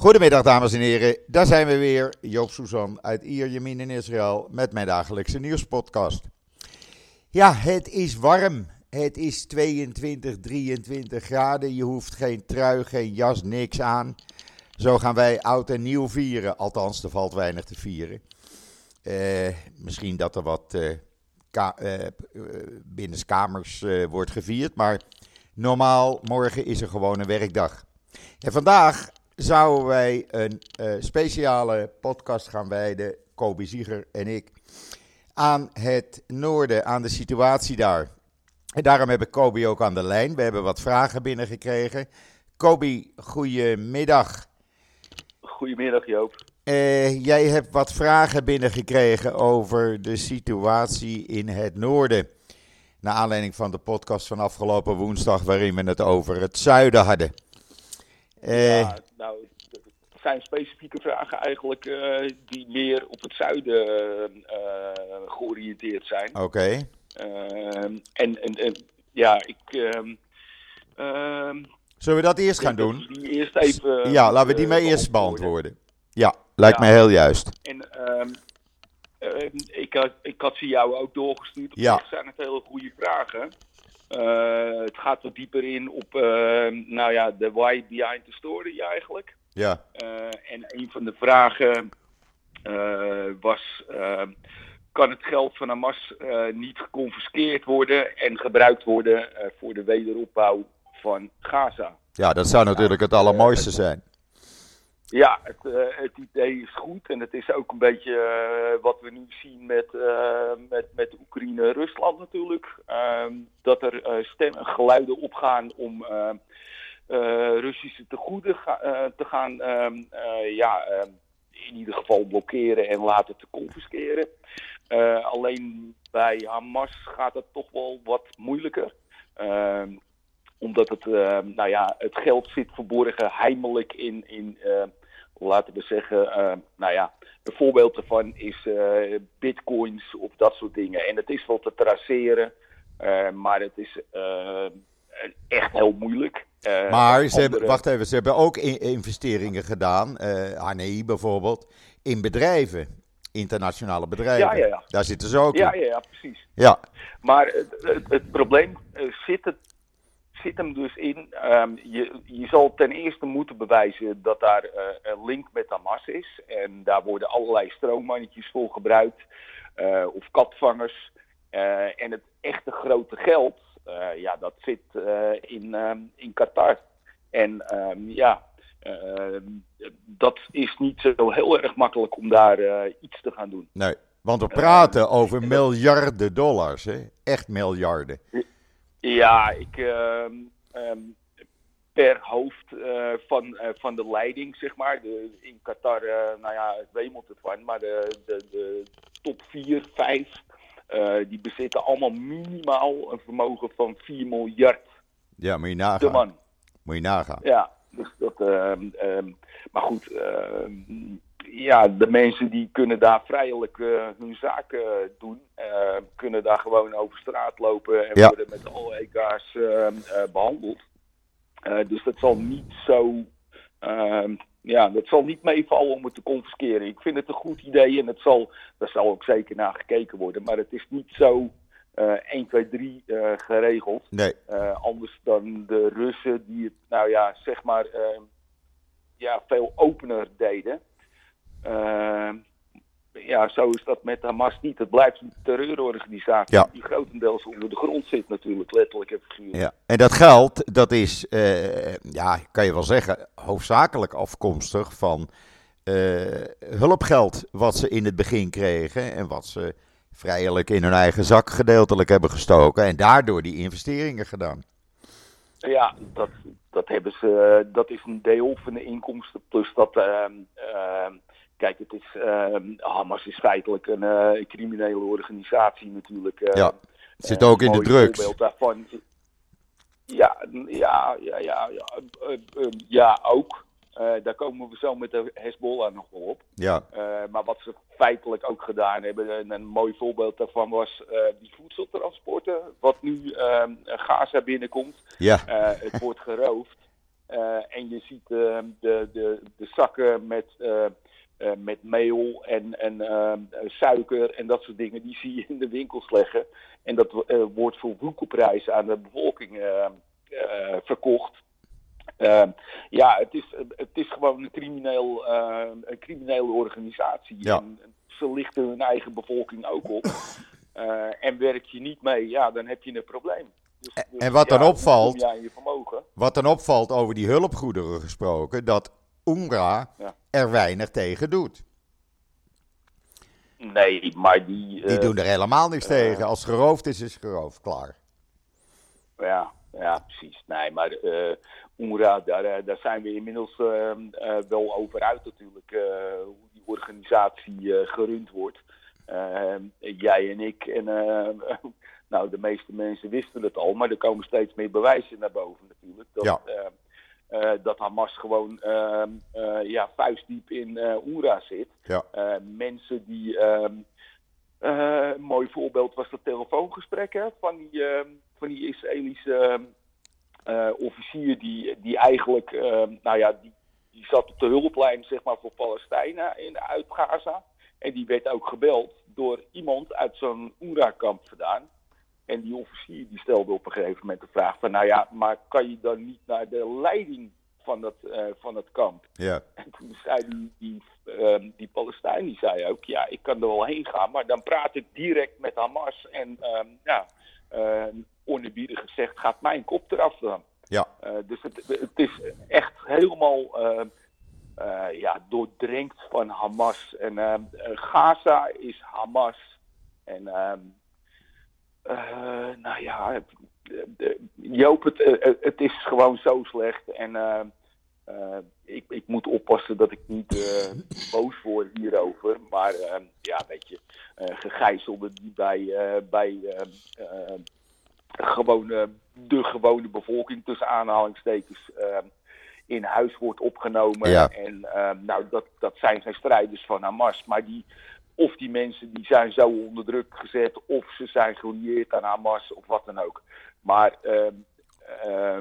Goedemiddag dames en heren, daar zijn we weer. Joop Suzan uit Ierjemien in Israël met mijn dagelijkse nieuwspodcast. Ja, het is warm. Het is 22, 23 graden. Je hoeft geen trui, geen jas, niks aan. Zo gaan wij oud en nieuw vieren. Althans, er valt weinig te vieren. Eh, misschien dat er wat uh, ka binnenskamers wordt gevierd. Maar normaal, morgen is er gewoon een werkdag. En vandaag zouden wij een speciale podcast gaan wijden, Kobe Zieger en ik, aan het noorden, aan de situatie daar. En daarom heb ik Kobe ook aan de lijn. We hebben wat vragen binnengekregen. Kobe, goedemiddag. Goedemiddag Joop. Uh, jij hebt wat vragen binnengekregen over de situatie in het noorden. Naar aanleiding van de podcast van afgelopen woensdag, waarin we het over het zuiden hadden. Uh, ja, nou, het zijn specifieke vragen eigenlijk uh, die meer op het zuiden georiënteerd zijn. Oké. Okay. Ehm, en, en, en, ja, ik. Ehm, ehm, Zullen we dat eerst gaan doen? Die eerst even, ja, laten we die maar eerst beantwoorden. Ja, lijkt ja. mij heel juist. En ik, had, ik had ze jou ook doorgestuurd. Ja. Dat zijn het hele goede vragen. Uh, het gaat wat dieper in op, uh, nou ja, de why behind the story eigenlijk. Ja. Uh, en een van de vragen was kan het geld van Hamas uh, niet geconfiskeerd worden en gebruikt worden uh, voor de wederopbouw van Gaza. Ja, dat zou natuurlijk het allermooiste zijn. Ja, het, uh, het, idee is goed en het is ook een beetje wat we nu zien met, met, met Oekraïne en Rusland natuurlijk. Ehm, dat er stemmen, geluiden opgaan om Russische tegoeden ga, te gaan ehm, ja, ehm, in ieder geval blokkeren en laten te confisceren. Alleen bij Hamas gaat het toch wel wat moeilijker. Omdat het, nou ja, het geld zit verborgen heimelijk in, in laten we zeggen, nou ja, een voorbeeld daarvan is bitcoins of dat soort dingen. En het is wel te traceren, maar het is echt heel moeilijk. maar ze hebben, wacht even, ze hebben ook investeringen gedaan, HNI bijvoorbeeld, in bedrijven internationale bedrijven. Ja, ja, ja. Daar zitten ze ook ja, in. Ja, ja, precies. Ja. Maar het, het, het probleem zit, het, zit hem dus in, um, je, je zal ten eerste moeten bewijzen dat daar uh, een link met Hamas is. En daar worden allerlei stroommannetjes voor gebruikt, uh, of katvangers. en het echte grote geld, ja, dat zit in, um, in Qatar. En um, ja, dat is niet zo heel erg makkelijk om daar iets te gaan doen. Nee, want we praten over miljarden dollars, hè? echt miljarden. Ja, ik, um, per hoofd van, van de leiding, zeg maar. De, in Qatar, nou ja, het wemelt ervan, maar de, de, de top 4, 5, die bezitten allemaal minimaal een vermogen van 4 miljard. Ja, moet je nagaan. De man. Moet je nagaan. Ja, dus dat, uh, uh, maar goed, uh, ja, de mensen die kunnen daar vrijelijk hun zaken doen, kunnen daar gewoon over straat lopen en ja. worden met alle EK's behandeld. dus dat zal niet zo, ehm, ja, dat zal niet meevallen om het te confisceren. Ik vind het een goed idee en het zal, daar zal ook zeker naar gekeken worden, maar het is niet zo uh, 1, 2, 3 uh, geregeld. Nee. Uh, anders dan de Russen die het, nou ja, zeg maar, uh, ja, veel opener deden. Ja, zo is dat met Hamas niet. Het blijft een terreurorganisatie ja. die grotendeels onder de grond zit natuurlijk, letterlijk en figuurlijk. Ja. En dat geld, dat is, ja, kan je wel zeggen, hoofdzakelijk afkomstig van hulpgeld wat ze in het begin kregen en wat ze vrijelijk in hun eigen zak gedeeltelijk hebben gestoken en daardoor die investeringen gedaan. Ja, dat, dat hebben ze. Dat is een deel van de inkomsten. Plus dat. Uh, uh, kijk, het is. Uh, Hamas is feitelijk een uh, criminele organisatie natuurlijk. ja, het zit ook in de drugs. voorbeeld daarvan. Ja, ja, ja, ja, ja, ja ook. Uh, daar komen we zo met de Hezbollah nog wel op. Ja. Uh, maar wat ze feitelijk ook gedaan hebben, en een mooi voorbeeld daarvan was uh, die voedseltransporten, wat nu Gaza binnenkomt. Ja. het wordt geroofd. en je ziet de, de, de zakken met, met meel en, en suiker en dat soort dingen, die zie je in de winkels leggen. En dat wordt voor woekelprijs aan de bevolking verkocht. ja, het is, het is gewoon een, crimineel, een criminele organisatie. Ja. ze lichten hun eigen bevolking ook op. en werk je niet mee, ja, dan heb je een probleem. Dus, en wat dan opvalt, je wat dan opvalt over die hulpgoederen gesproken, dat UNRWA er weinig tegen doet. Nee, maar die... Die uh, doen er helemaal niks uh, tegen. Als geroofd is, is geroofd. Klaar. Ja, ja precies. Nee, maar uh, UNRWA, daar, daar zijn we inmiddels wel over uit natuurlijk. hoe die organisatie gerund wordt. jij en ik en nou, de meeste mensen wisten het al, maar er komen steeds meer bewijzen naar boven natuurlijk. Dat, ja. Uh, dat Hamas gewoon uh, ja, vuistdiep in uh, zit. Ja. mensen die. Ehm, een mooi voorbeeld was dat telefoongesprek hè, van, die, ehm, van die Israëlische officier, die, die eigenlijk. nou ja, die, die zat op de hulplijn zeg maar, voor Palestina in, uit Gaza. En die werd ook gebeld door iemand uit zo'n UNRWA-kamp vandaan. En die officier die stelde op een gegeven moment de vraag van, nou ja, maar kan je dan niet naar de leiding van het, uh, van het kamp? Ja. En toen zei die, die, uh, die Palestijn, die zei ook, ja, ik kan er wel heen gaan, maar dan praat ik direct met Hamas. En uh, ja, uh, gezegd, gaat mijn kop eraf dan. Ja. Uh, dus het, het is echt helemaal ja, doordrenkt van Hamas. En Gaza is Hamas. En nou ja, Joop, het, eh, het is gewoon zo slecht. En uh, ik, ik moet oppassen dat ik niet boos word hierover. Maar ja, weet je, gegijzelden die bij, bij gewone, de gewone bevolking tussen aanhalingstekens in huis wordt opgenomen. Ja. En nou, dat, dat zijn geen strijders van Hamas, maar die of die mensen die zijn zo onder druk gezet, of ze zijn gelieerd aan Hamas of wat dan ook. Maar uh, uh,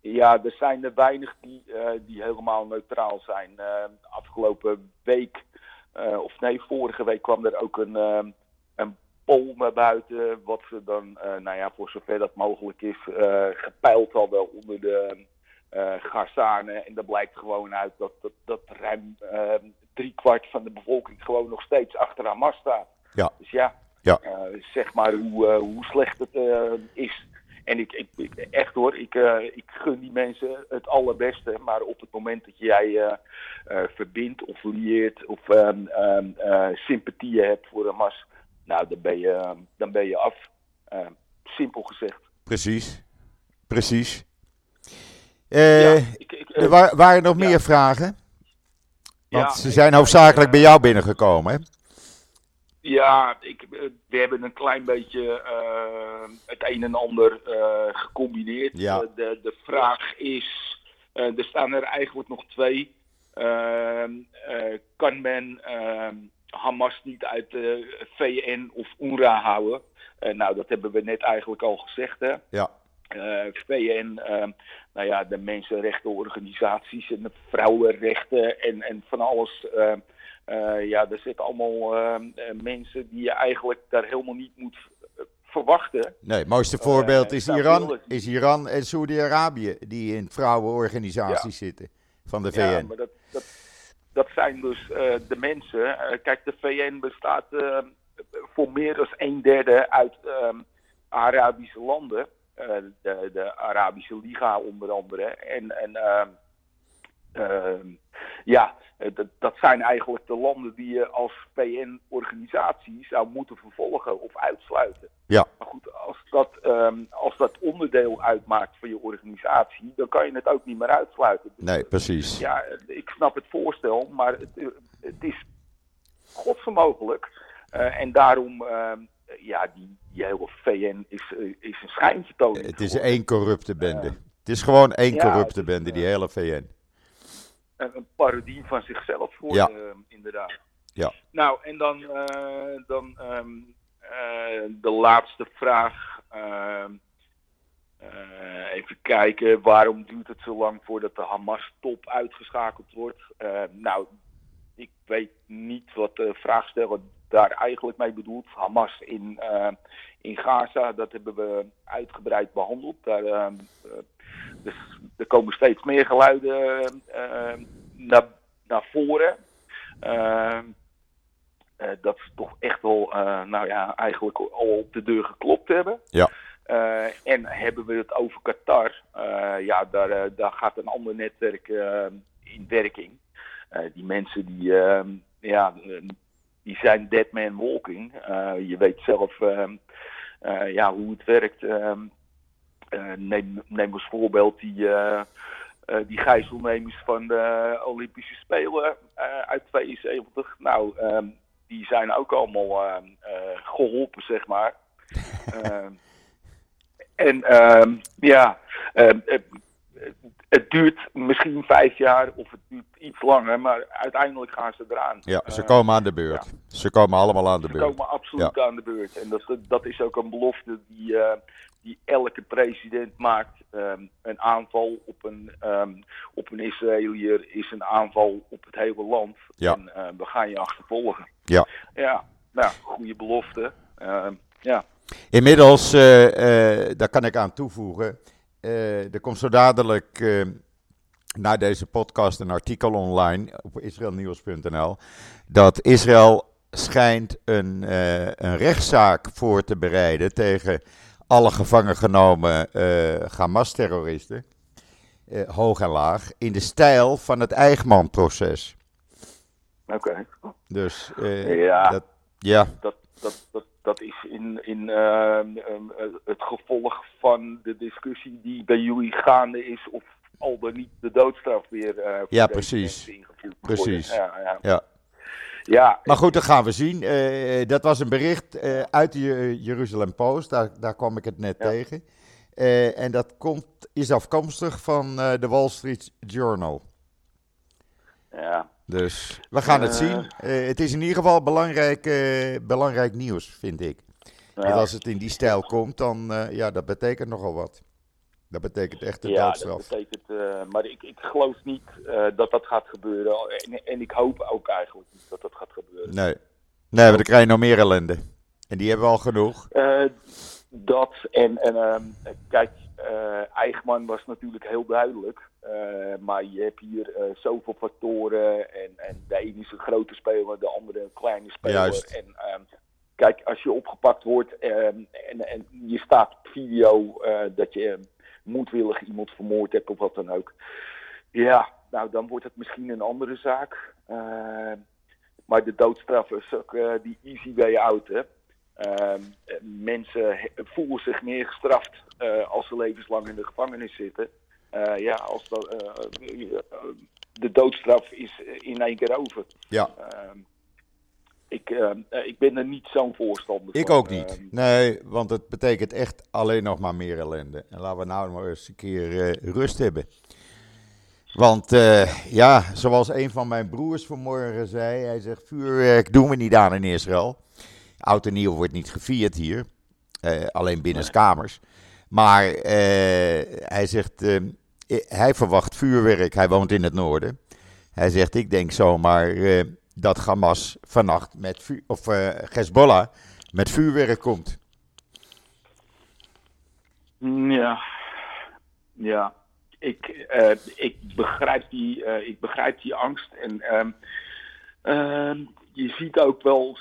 ja, er zijn er weinig die, uh, die helemaal neutraal zijn. Ehm, afgelopen week, eh, of nee, vorige week kwam er ook een, ehm, een poll naar buiten. Wat ze dan, eh, nou ja, voor zover dat mogelijk is, gepeild hadden onder de uh, Gazanen. En dat blijkt gewoon uit dat, dat, dat ruim driekwart van de bevolking gewoon nog steeds achter Hamas staat. Ja. Dus ja, ja. Uh, zeg maar hoe, uh, hoe slecht het uh, is. En ik, ik, ik, echt hoor, ik, ik gun die mensen het allerbeste. Maar op het moment dat jij verbindt of lieert of um, um, sympathieën hebt voor Hamas, nou dan ben je, dan ben je af. simpel gezegd. Precies, precies. Ja, ik, ik, er waren nog meer vragen? Want ja, ze zijn hoofdzakelijk bij jou binnengekomen, hè? Ja, ik, we hebben een klein beetje uh, het een en ander uh, gecombineerd. Ja. Uh, de, de vraag is, er staan er eigenlijk nog twee. Ehm, kan men ehm, Hamas niet uit de VN of UNRWA houden? nou, dat hebben we net eigenlijk al gezegd, hè? Ja. Uh, VN, uh, nou ja, de mensenrechtenorganisaties en de vrouwenrechten en, en van alles. Uh, ja, er zitten allemaal mensen die je eigenlijk daar helemaal niet moet verwachten. Nee, het mooiste voorbeeld is, Iran, is Iran en Saudi-Arabië, die in vrouwenorganisaties ja. zitten van de VN. Ja, maar dat, dat, dat zijn dus de mensen. kijk, de VN bestaat voor meer dan een derde uit Arabische landen. Uh, de, de, Arabische Liga onder andere. En, en uh, uh, ja, dat, dat, zijn eigenlijk de landen die je als VN-organisatie zou moeten vervolgen of uitsluiten. Ja. Maar goed, als dat, um, als dat onderdeel uitmaakt van je organisatie, dan kan je het ook niet meer uitsluiten. Nee, precies. Ja, ik snap het voorstel, maar het, het is godsvermogelijk. en daarom ehm, ja, die, die hele VN is, is een schijnvertoning. Het is één corrupte bende. Uh, het is gewoon één ja, corrupte is, bende, die hele VN. Een, een parodie van zichzelf voor, ja. inderdaad. Ja. Nou, en dan, uh, dan um, de laatste vraag. Ehm, even kijken, waarom duurt het zo lang voordat de Hamas-top uitgeschakeld wordt? nou, ik weet niet wat de vraagsteller daar eigenlijk mee bedoelt. Hamas in, in Gaza, dat hebben we uitgebreid behandeld. Daar, dus er komen steeds meer geluiden naar, naar voren. Dat ze toch echt wel, nou ja, eigenlijk al op de deur geklopt hebben. Ja. En hebben we het over Qatar, ja, daar, daar gaat een ander netwerk in werking. die mensen die, ja, die zijn dead man walking. je weet zelf ja, hoe het werkt. neem, neem als voorbeeld die uh, die gijzelnemers van de Olympische Spelen uh, uit 72. Nou, um, die zijn ook allemaal uh, geholpen, zeg maar. Ehm, en ehm, ja, het, duurt misschien vijf jaar of het duurt iets langer, maar uiteindelijk gaan ze eraan. Ja, ze komen aan de beurt. Ja. Ze komen allemaal aan de beurt. Ze komen absoluut aan de beurt. En dat, dat is ook een belofte die, die elke president maakt. Um, een aanval op een, um, op een Israëliër is een aanval op het hele land. Ja. En uh, we gaan je achtervolgen. Ja. Ja, nou, goede belofte. Uh, ja. Inmiddels, daar kan ik aan toevoegen. Er komt zo dadelijk na deze podcast een artikel online op israelnieuws.nl. Dat Israël schijnt een, een rechtszaak voor te bereiden tegen alle gevangen genomen Hamas-terroristen, uh, hoog en laag, in de stijl van het Eichmann-proces. Oké. Okay. Dus uh, ja, dat, ja. Dat, dat, dat, dat is in, in ehm, ehm, het gevolg van de discussie die bij jullie gaande is of al dan niet de doodstraf weer ja, precies. Precies. Ja, ja. ja. Ja, maar goed, dat gaan we zien. Uh, dat was een bericht uit de Jeruzalem Post. Daar, daar kwam ik het net ja. tegen. En dat komt, is afkomstig van de Wall Street Journal. Ja. Dus we gaan het zien. het is in ieder geval belangrijk, belangrijk nieuws, vind ik. Ja. En als het in die stijl komt, dan ja, dat betekent nogal wat. Dat betekent echt de ja, doodstraf. Dat betekent, uh, maar ik, ik geloof niet uh, dat dat gaat gebeuren. En, en, ik hoop ook eigenlijk niet dat dat gaat gebeuren. Nee, nee maar dan krijg je nog meer ellende. En die hebben we al genoeg. Uh, dat en, en ehm, kijk, Eichmann was natuurlijk heel duidelijk. maar je hebt hier zoveel factoren. En, en de ene is een grote speler, de andere een kleine speler. Juist. En, ehm, kijk, als je opgepakt wordt ehm, en, en je staat op video dat je moedwillig iemand vermoord hebt of wat dan ook. Ja, nou dan wordt het misschien een andere zaak. Uh, maar de doodstraf is ook uh, die easy way out. Hè. Uh, mensen voelen zich meer gestraft als ze levenslang in de gevangenis zitten. ja, als dat, de doodstraf is in één keer over. Ja. Ehm, ik, uh, ik ben er niet zo'n voorstander ik van. Ik ook niet. Nee, want het betekent echt alleen nog maar meer ellende. En laten we nou maar eens een keer rust hebben. Want ja, zoals een van mijn broers vanmorgen zei, hij zegt vuurwerk doen we niet aan in Israël. Oud en nieuw wordt niet gevierd hier, alleen binnenskamers. Maar hij zegt, hij verwacht vuurwerk, hij woont in het noorden. Hij zegt, ik denk zomaar dat Hamas vannacht met vuur, of Hezbollah met vuurwerk komt. Ja, ja. Ik, ik, begrijp, die, ik begrijp die angst. En uh, je ziet ook wel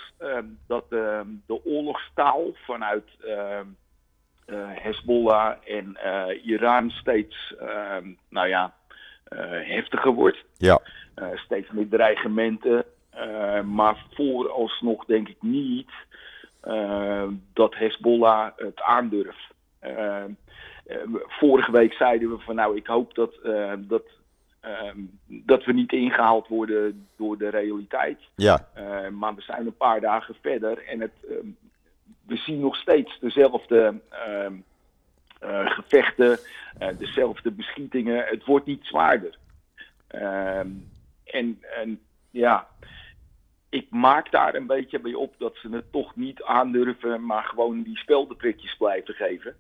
dat de oorlogstaal vanuit Hezbollah en Iran steeds nou ja, heftiger wordt. Ja. steeds meer dreigementen. Maar vooralsnog denk ik niet dat Hezbollah het aandurft. Vorige week zeiden we van nou, ik hoop dat, dat, dat we niet ingehaald worden door de realiteit. Ja. maar we zijn een paar dagen verder en het, we zien nog steeds dezelfde gevechten, dezelfde beschietingen. Het wordt niet zwaarder. en, en ja, ik maak daar een beetje bij op dat ze het toch niet aandurven, maar gewoon die speldenprikjes blijven geven.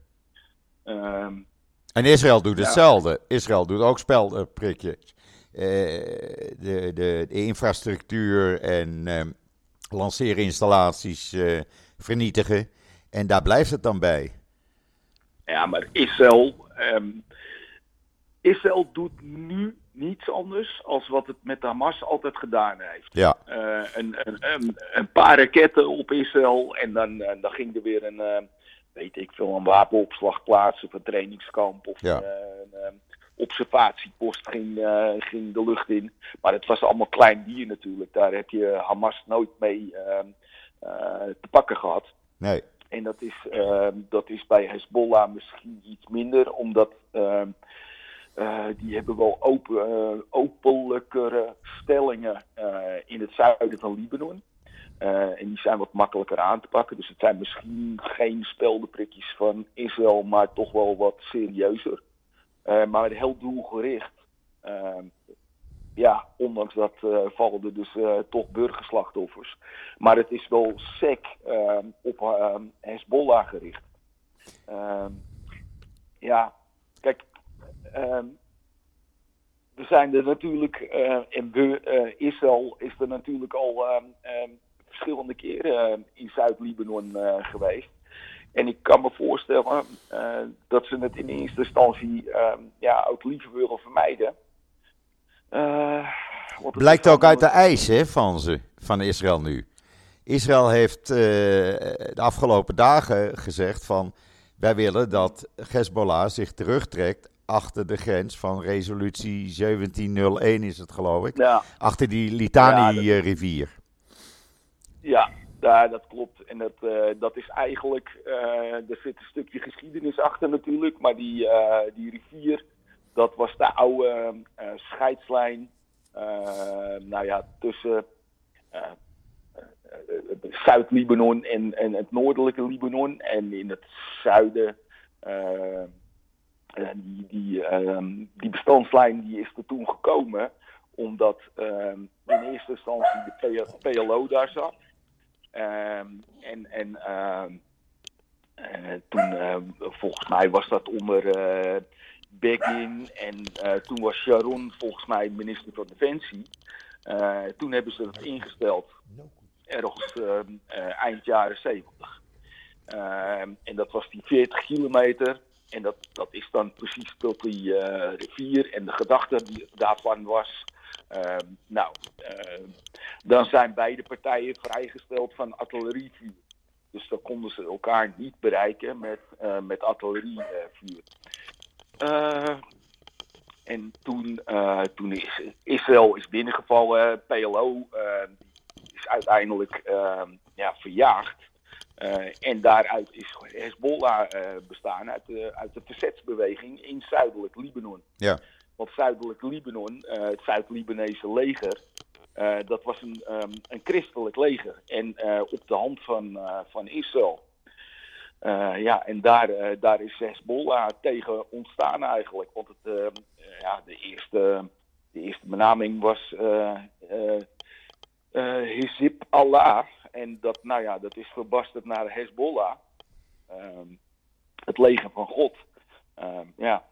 En Israël doet hetzelfde. Israël doet ook spelprikjes. Uh, de, de, de, infrastructuur en uh, lanceerinstallaties uh, vernietigen. En daar blijft het dan bij. Ja, maar Israël, um, Israël doet nu niets anders als wat het met Hamas altijd gedaan heeft. Ja. Uh, een, een, een, een, paar raketten op Israël en dan, dan ging er weer een, weet ik veel, een wapenopslagplaats of een trainingskamp of ja. een observatiepost ging, ging de lucht in. Maar het was allemaal klein bier natuurlijk. Daar heb je Hamas nooit mee ehm, te pakken gehad. Nee. En dat is, ehm, dat is bij Hezbollah misschien iets minder, omdat ehm, uh, die hebben wel open, uh, openlijkere stellingen uh, in het zuiden van Libanon. En die zijn wat makkelijker aan te pakken. Dus het zijn misschien geen speldenprikjes van Israël, maar toch wel wat serieuzer. maar heel doelgericht. ja, ondanks dat vallen er dus toch burgerslachtoffers. Maar het is wel sec op Hezbollah gericht. ja, kijk, we zijn er natuurlijk, uh, en we, uh, Israël is er natuurlijk al verschillende keren in Zuid-Libanon uh, geweest. En ik kan me voorstellen dat ze het in eerste instantie ja, ook liever willen vermijden. Blijkt ook uit de eisen van ze, van Israël nu. Israël heeft de afgelopen dagen gezegd van wij willen dat Hezbollah zich terugtrekt achter de grens van resolutie 1701 is het geloof ik. Ja. Achter die Litani-rivier. Ja, ja, dat klopt. En dat, uh, dat is eigenlijk, uh, er zit een stukje geschiedenis achter natuurlijk, maar die, uh, die rivier, dat was de oude scheidslijn, nou ja, tussen Zuid-Libanon en, en het noordelijke Libanon. En in het zuiden die, die, um, die bestandslijn die is er toen gekomen omdat um, in eerste instantie de PLO daar zat. Um, en en uh, toen, uh, volgens mij was dat onder Begin en toen was Sharon volgens mij minister van Defensie. toen hebben ze het ingesteld, ergens eind jaren 70. en dat was die 40 kilometer en dat, dat is dan precies tot die rivier. En de gedachte die daarvan was. Uh, nou, uh, dan zijn beide partijen vrijgesteld van artillerievuur. Dus dan konden ze elkaar niet bereiken met, met artillerievuur. en toen, toen is Israël is binnengevallen. PLO is uiteindelijk ja, verjaagd. Uh, en daaruit is Hezbollah uh, bestaan uit de, uit de verzetsbeweging in zuidelijk Libanon. Ja. Want zuidelijk Libanon, uh, het Zuid-Libanese leger, dat was een, um, een christelijk leger. En op de hand van, van Israël. ja, en daar, daar is Hezbollah tegen ontstaan eigenlijk. Want het, ja, de, eerste, de eerste benaming was Hizib Allah. En dat, nou ja, dat is verbasterd naar Hezbollah. Um, het leger van God. Ja.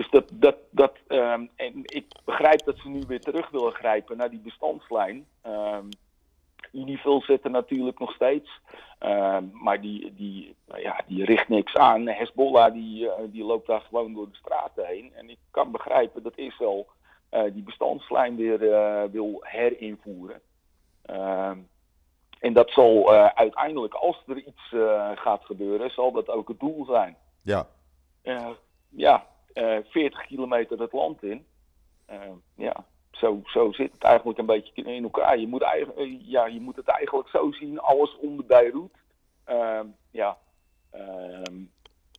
Dus dat, dat, dat um, en ik begrijp dat ze nu weer terug willen grijpen naar die bestandslijn. Unifil zit er natuurlijk nog steeds. maar die, die, nou ja, die richt niks aan. Hezbollah die, uh, die loopt daar gewoon door de straten heen. En ik kan begrijpen dat Israël uh, die bestandslijn weer uh, wil herinvoeren. En dat zal uiteindelijk, als er iets gaat gebeuren, zal dat ook het doel zijn. Ja. Ja, 40 kilometer het land in. ja, zo, zo zit het eigenlijk een beetje in elkaar. Je moet, eigenlijk, ja, je moet het eigenlijk zo zien, alles onder Beirut. Ehm, ja, ehm,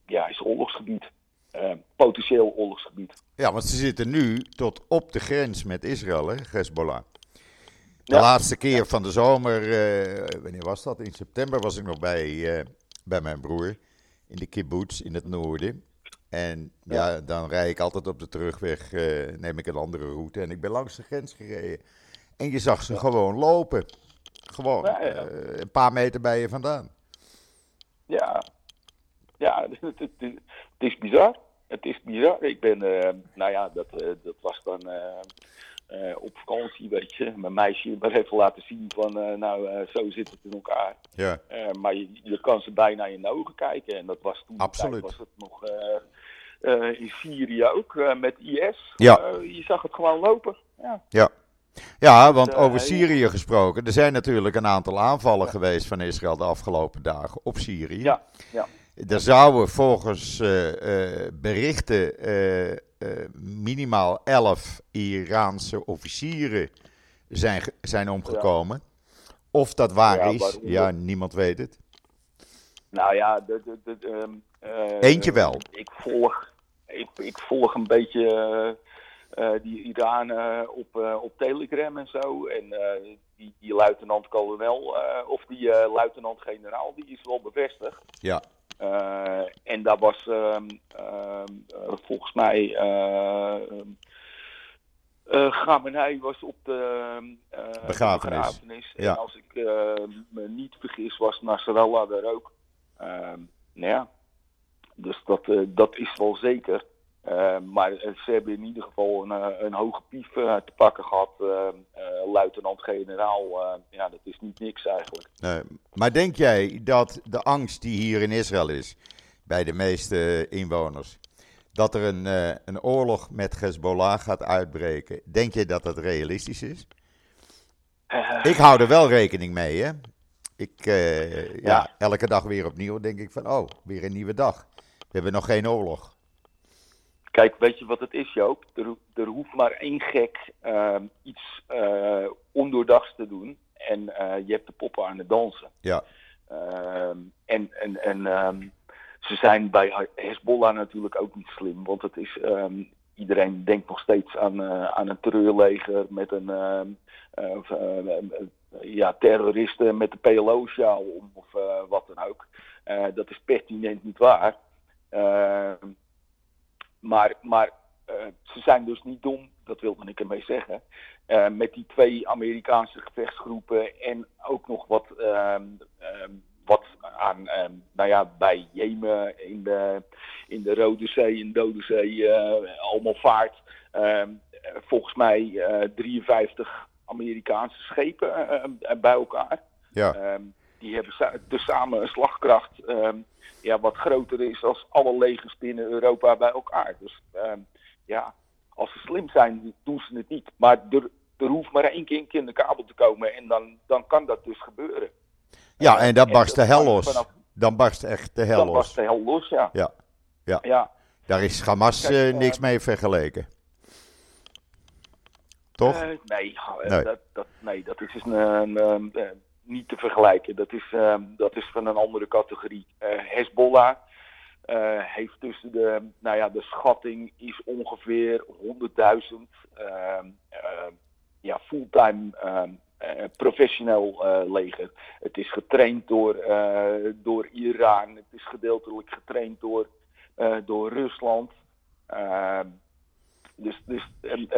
ja, is oorlogsgebied. Ehm, potentieel oorlogsgebied. Ja, want ze zitten nu tot op de grens met Israël, hè, Hezbollah. De ja. laatste keer van de zomer, uh, wanneer was dat? In september was ik nog bij, uh, bij mijn broer in de kibbutz in het noorden. En ja, ja dan rijd ik altijd op de terugweg, uh, neem ik een andere route. En ik ben langs de grens gereden. En je zag ze ja. gewoon lopen. Gewoon een paar meter bij je vandaan. Ja, ja het, het, het is bizar. Het is bizar. Ik ben, nou ja, dat, dat was dan op vakantie, weet je. Mijn meisje maar even laten zien van, nou, zo zit het in elkaar. Ja. maar je, je, kan ze bijna in de ogen kijken. En dat was toen Absoluut. was het nog in Syrië ook, met IS. Ja. je zag het gewoon lopen. Ja. ja. Ja, want over Syrië gesproken, er zijn natuurlijk een aantal aanvallen geweest van Israël de afgelopen dagen op Syrië. Ja, ja. Er zouden volgens berichten minimaal elf Iraanse officieren zijn, zijn omgekomen. Ja. Of dat waar is, ja, niemand weet het. Nou ja, de, de, de, um, eentje wel. Ik volg, ik, ik volg een beetje uh, die Iranen op, uh, op Telegram en zo. En uh, die, die luitenant-kolonel, of die luitenant-generaal, die is wel bevestigd. Ja. en daar was ehm, volgens mij. Uh, Gamenei was op de begrafenis. begrafenis. Ja. En als ik me niet vergis, was Nasrallah er ook. Ehm, nou ja, dus dat, dat is wel zeker. Uh, maar ze hebben in ieder geval een, eh, een hoge pief uh, te pakken gehad. luitenant-generaal, ja, dat is niet niks eigenlijk. Nee, maar denk jij dat de angst die hier in Israël is, bij de meeste inwoners, dat er een, een oorlog met Hezbollah gaat uitbreken, denk je dat dat realistisch is? Ik hou er wel rekening mee, hè? Ik, ja. ja, elke dag weer opnieuw denk ik van, oh, weer een nieuwe dag. We hebben nog geen oorlog. Kijk, weet je wat het is, Joop? Er, er hoeft maar één gek uh, iets uh, ondoordachts te doen. En uh, je hebt de poppen aan het dansen. Ja. Ehm, en en, en um, ze zijn bij Hezbollah natuurlijk ook niet slim. Want het is, iedereen denkt nog steeds aan, aan een terreurleger met een ja, terroristen met de PLO-sjaal of wat dan ook. dat is pertinent niet waar. Maar, maar uh, ze zijn dus niet dom, dat wilde ik ermee zeggen. Uh, met die twee Amerikaanse gevechtsgroepen en ook nog wat, uh, wat aan, ehm, nou ja, bij Jemen in de, in de Rode Zee en Dode Zee eh, allemaal vaart. Ehm, volgens mij 53 Amerikaanse schepen bij elkaar. Ja. die hebben dus samen een slagkracht ja, wat groter is als alle legers binnen Europa bij elkaar. Dus uh, ja, als ze slim zijn, doen ze het niet. Maar er, er hoeft maar één keer in de kabel te komen en dan, dan kan dat dus gebeuren. Ja, en dan barst de hel los. dan barst echt de hel dan los. Dan barst de hel los, ja. Ja, ja. ja. Daar is Hamas uh, niks mee vergeleken. Toch? Uh, nee, nee. Dat, dat, nee, dat is dus een, een, een niet te vergelijken. Dat is, dat is van een andere categorie. Hezbollah heeft tussen de, nou ja, de schatting is ongeveer 100.000 ehm, ja, fulltime ehm, professioneel leger. Het is getraind door, door Iran, het is gedeeltelijk getraind door, door Rusland. Dus, dus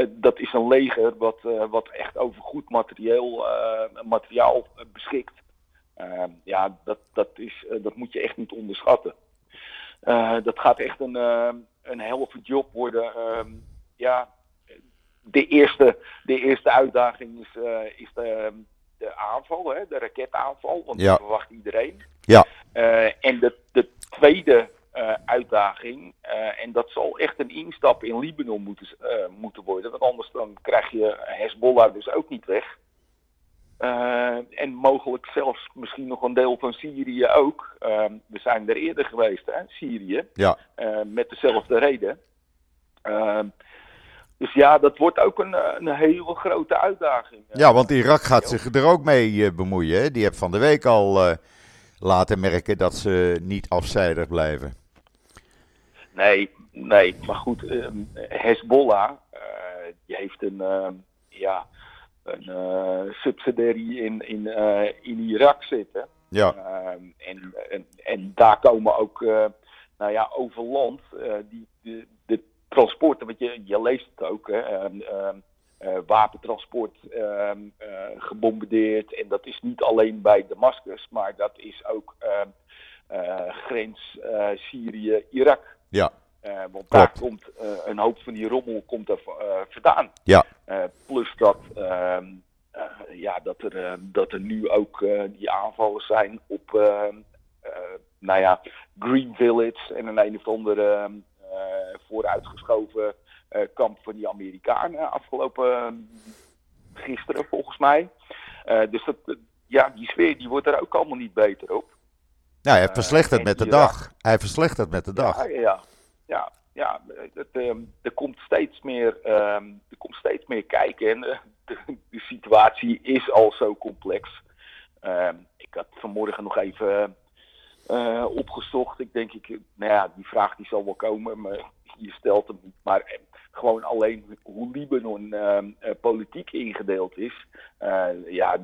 dat is een leger wat, uh, wat echt over goed materieel, uh, materiaal beschikt. Uh, ja, dat, dat, is, dat moet je echt niet onderschatten. dat gaat echt een, een helft job worden. Ehm, ja, de eerste, de eerste uitdaging is, is de, de aanval, hè, de raketaanval. Want ja. dat verwacht iedereen. Ja. en de, de tweede uh, uitdaging. Uh, en dat zal echt een instap in Libanon moeten, uh, moeten worden. Want anders dan krijg je Hezbollah dus ook niet weg. en mogelijk zelfs misschien nog een deel van Syrië ook. we zijn er eerder geweest, hè, Syrië. Ja. met dezelfde reden. dus ja, dat wordt ook een, een hele grote uitdaging. Ja, want Irak gaat zich er ook mee bemoeien. Hè? Die heeft van de week al laten merken dat ze niet afzijdig blijven. Nee, nee, maar goed, um, Hezbollah, uh, die heeft een, uh, ja, een uh, subsidiary in, in, in Irak zitten. Ja. Ehm, en, en, en, daar komen ook, nou ja, over land, die, de, de transporten, want je, je leest het ook, hè, ehm, wapentransport gebombardeerd. En dat is niet alleen bij Damascus, maar dat is ook grens Syrië-Irak. Ja. want daar komt een hoop van die rommel komt er vandaan. Ja. plus dat, ehm, ja, dat, er, dat er nu ook die aanvallen zijn op nou ja, Green Village en een een of andere vooruitgeschoven kamp van die Amerikanen afgelopen gisteren volgens mij. dus dat, ja, die sfeer die wordt er ook allemaal niet beter op. Ja, hij verslechtert met de dag. Hij verslechtert met de dag. Ja, ja, ja. het, ehm, er, komt steeds meer, um, er komt steeds meer kijken. En uh, de, de, situatie is al zo complex. Ehm, ik had vanmorgen nog even uh, opgezocht. Ik denk, ik, nou ja, die vraag die zal wel komen, maar je stelt hem niet. Maar eh, gewoon alleen hoe Libanon politiek ingedeeld is. ja,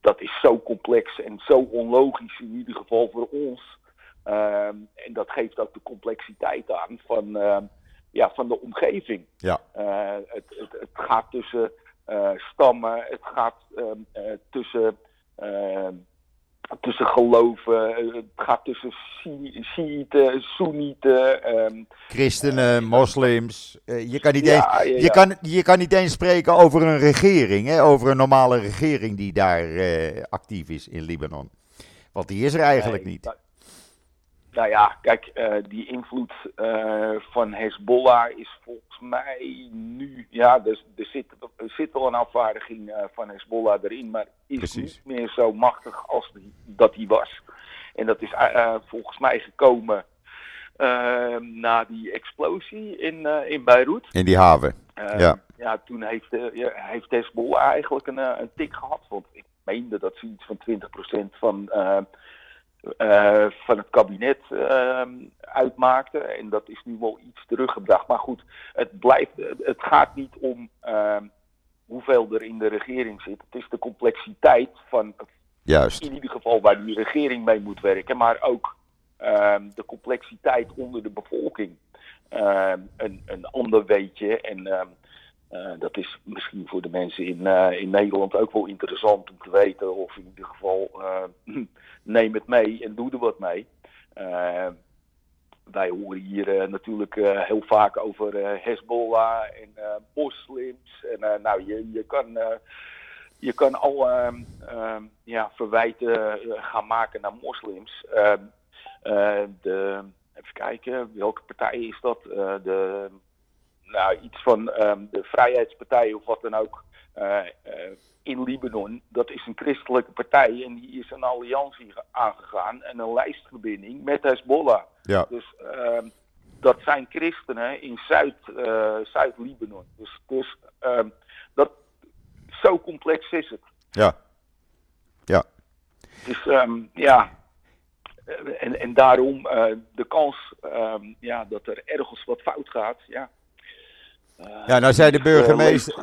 dat is zo complex en zo onlogisch in ieder geval voor ons. Ehm, en dat geeft ook de complexiteit aan van, ehm, ja, van de omgeving. Ja. Uh, het, het, het, gaat tussen uh, stammen, het gaat um, uh, tussen tussen geloven. Eh, het gaat tussen Shiiten, Soenieten. Um, Christenen, moslims. Uh, je, kan niet eens, Je, kan, je kan niet eens spreken over een regering, hè, over een normale regering die daar uh, actief is in Libanon. Want die is er eigenlijk nee, niet. Nou ja, kijk, uh, die invloed uh, van Hezbollah is volgens mij nu. Ja, er, er, zit, er zit al een afvaardiging uh, van Hezbollah erin, maar is Precies. niet meer zo machtig als die, dat hij was. En dat is volgens mij gekomen ehm, na die explosie in, in Beirut. In die haven. ja. ja, toen heeft, heeft Hezbollah eigenlijk een, een tik gehad. Want ik meende dat ze iets van 20% van uh, van het kabinet uh, uitmaakte. En dat is nu wel iets teruggebracht. Maar goed, het, blijft, het gaat niet om uh, hoeveel er in de regering zit. Het is de complexiteit van Juist. in ieder geval waar die regering mee moet werken. Maar ook ehm, de complexiteit onder de bevolking. Ehm, een, een ander weetje. En uh, dat is misschien voor de mensen in, uh, in Nederland ook wel interessant om te weten. Of in ieder geval uh, neem het mee en doe er wat mee. wij horen hier natuurlijk heel vaak over Hezbollah en moslims. En nou, je, je kan, je kan al ja, verwijten gaan maken naar moslims. de, even kijken, welke partij is dat? de nou, iets van um, de Vrijheidspartij of wat dan ook uh, uh, in Libanon. Dat is een christelijke partij en die is een alliantie aangegaan en een lijstverbinding met Hezbollah. Ja. Dus um, dat zijn christenen in Zuid, uh, Zuid-Libanon. Dus, dus um, dat, zo complex is het. Ja. Ja. Dus ja, en, en daarom de kans ja, dat er ergens wat fout gaat, ja, ja, nou zei de burgemeester.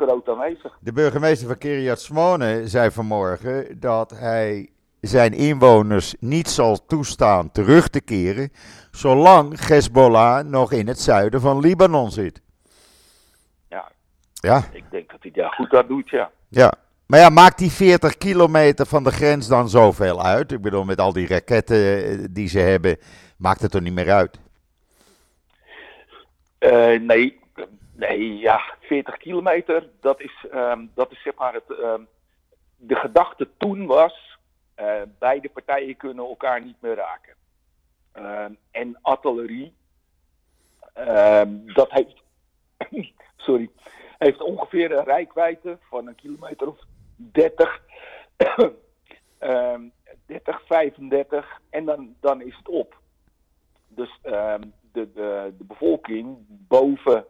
De burgemeester van Kiryat Smone zei vanmorgen dat hij zijn inwoners niet zal toestaan terug te keren. zolang Hezbollah nog in het zuiden van Libanon zit. Ja, ja. ik denk dat hij daar goed aan doet, ja. Ja, maar ja, maakt die 40 kilometer van de grens dan zoveel uit? Ik bedoel, met al die raketten eh, die ze hebben, maakt het er niet meer uit? Uh, nee, Nee, ja, 40 kilometer, dat is, um, dat is zeg maar het. Um, de gedachte toen was: uh, beide partijen kunnen elkaar niet meer raken. Um, en artillerie, dat heeft, sorry, heeft ongeveer een rijkwijde van een kilometer of 30, 30 35 en dan, dan is het op. Dus de, de, de bevolking boven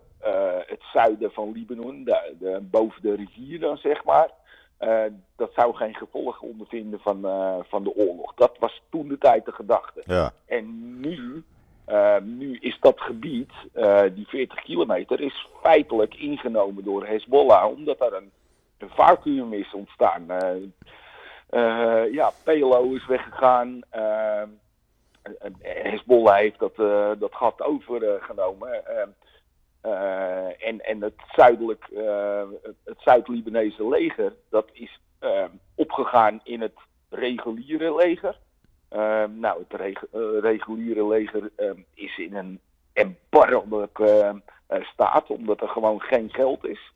het zuiden van Libanon, de, de, boven de rivier dan zeg maar. Uh, dat zou geen gevolgen ondervinden van, uh, van de oorlog. Dat was toen de tijd de gedachte. Ja. En nu, nu is dat gebied, die 40 kilometer, is feitelijk ingenomen door Hezbollah, omdat daar een, een vacuüm is ontstaan. ja, PLO is weggegaan. Hezbollah heeft dat, dat gat overgenomen. Uh, en, en het zuidelijk, uh, het Zuid-Libanese leger, dat is uh, opgegaan in het reguliere leger. nou, het reg reguliere leger is in een erbarmelijk staat, omdat er gewoon geen geld is.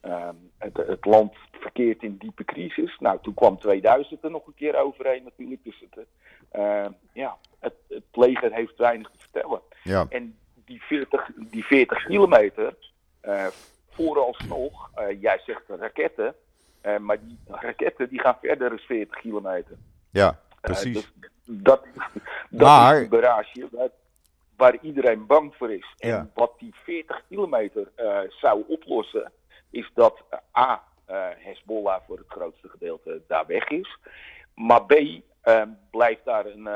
Ehm, het, het, land verkeert in diepe crisis. Nou, toen kwam 2000 er nog een keer overheen natuurlijk. Dus het, uh, ja, het, het, leger heeft weinig te vertellen. Ja. En die 40, die 40 kilometer, uh, vooralsnog, uh, jij zegt raketten, maar die raketten die gaan verder dan 40 kilometer. Ja, precies. Dus dat dat maar... is een barrage waar, waar, iedereen bang voor is. En wat die 40 kilometer zou oplossen is dat eh, A, Hezbollah voor het grootste gedeelte daar weg is. Maar B, blijft daar een,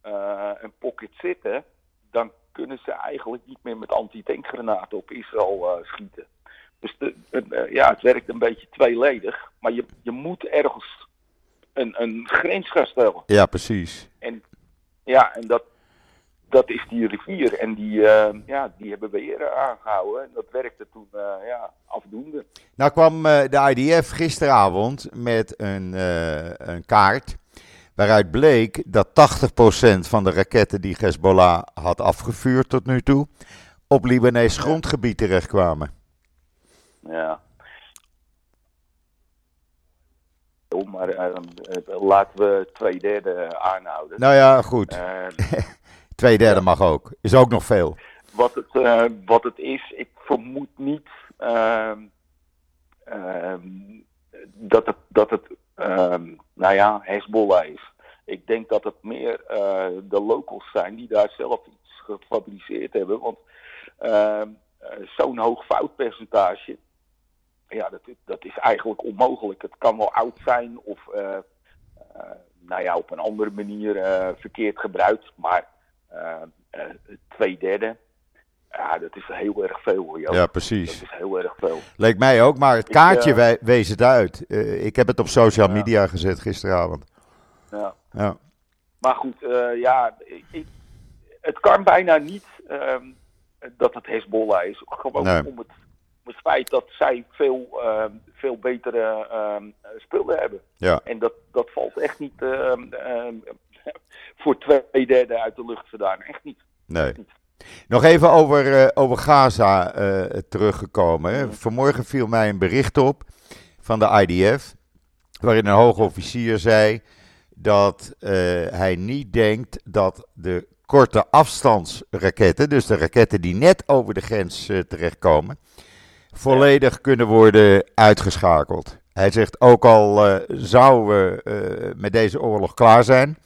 eh, een pocket zitten, dan kunnen ze eigenlijk niet meer met anti-tankgranaten op Israël schieten. Dus de, ja, het werkt een beetje tweeledig, maar je, je moet ergens een, een grens gaan stellen. Ja, precies. En, ja, en dat, dat is die rivier. En die, uh, ja, die hebben we eerder aangehouden. En dat werkte toen uh, ja, afdoende. Nou kwam uh, de IDF gisteravond met een, een kaart. Waaruit bleek dat 80% van de raketten die Hezbollah had afgevuurd tot nu toe. op Libanees grondgebied terechtkwamen. Ja. Maar laten we twee derde aanhouden. Nou ja, goed. Twee derde mag ook. Is ook nog veel. Wat het, uh, wat het is, ik vermoed niet uh, uh, dat het, dat het ehm, nou ja, Hezbollah is. Ik denk dat het meer eh, de locals zijn die daar zelf iets gefabriceerd hebben. Want ehm, eh, zo'n hoog foutpercentage, ja, dat, dat is eigenlijk onmogelijk. Het kan wel oud zijn of nou ja, op een andere manier verkeerd gebruikt. Maar twee derde. Ja, dat is heel erg veel hoor. Ja, precies. Dat is heel erg veel. Leek mij ook, maar het kaartje uh, wees het uit. Uh, ik heb het op social media gezet gisteravond. Ja. ja. Maar goed, ja, ik, het kan bijna niet um, dat het Hezbollah is. Gewoon nee. om, het, om het feit dat zij veel, uh, veel betere spullen hebben. Ja. En dat, dat valt echt niet voor twee derde uit de lucht vandaan. Echt niet. Nee. Nog even over, uh, over Gaza uh, teruggekomen. Vanmorgen viel mij een bericht op van de IDF, waarin een hoge officier zei dat uh, hij niet denkt dat de korte afstandsraketten, dus de raketten die net over de grens terechtkomen, volledig kunnen worden uitgeschakeld. Hij zegt ook al zouden we met deze oorlog klaar zijn,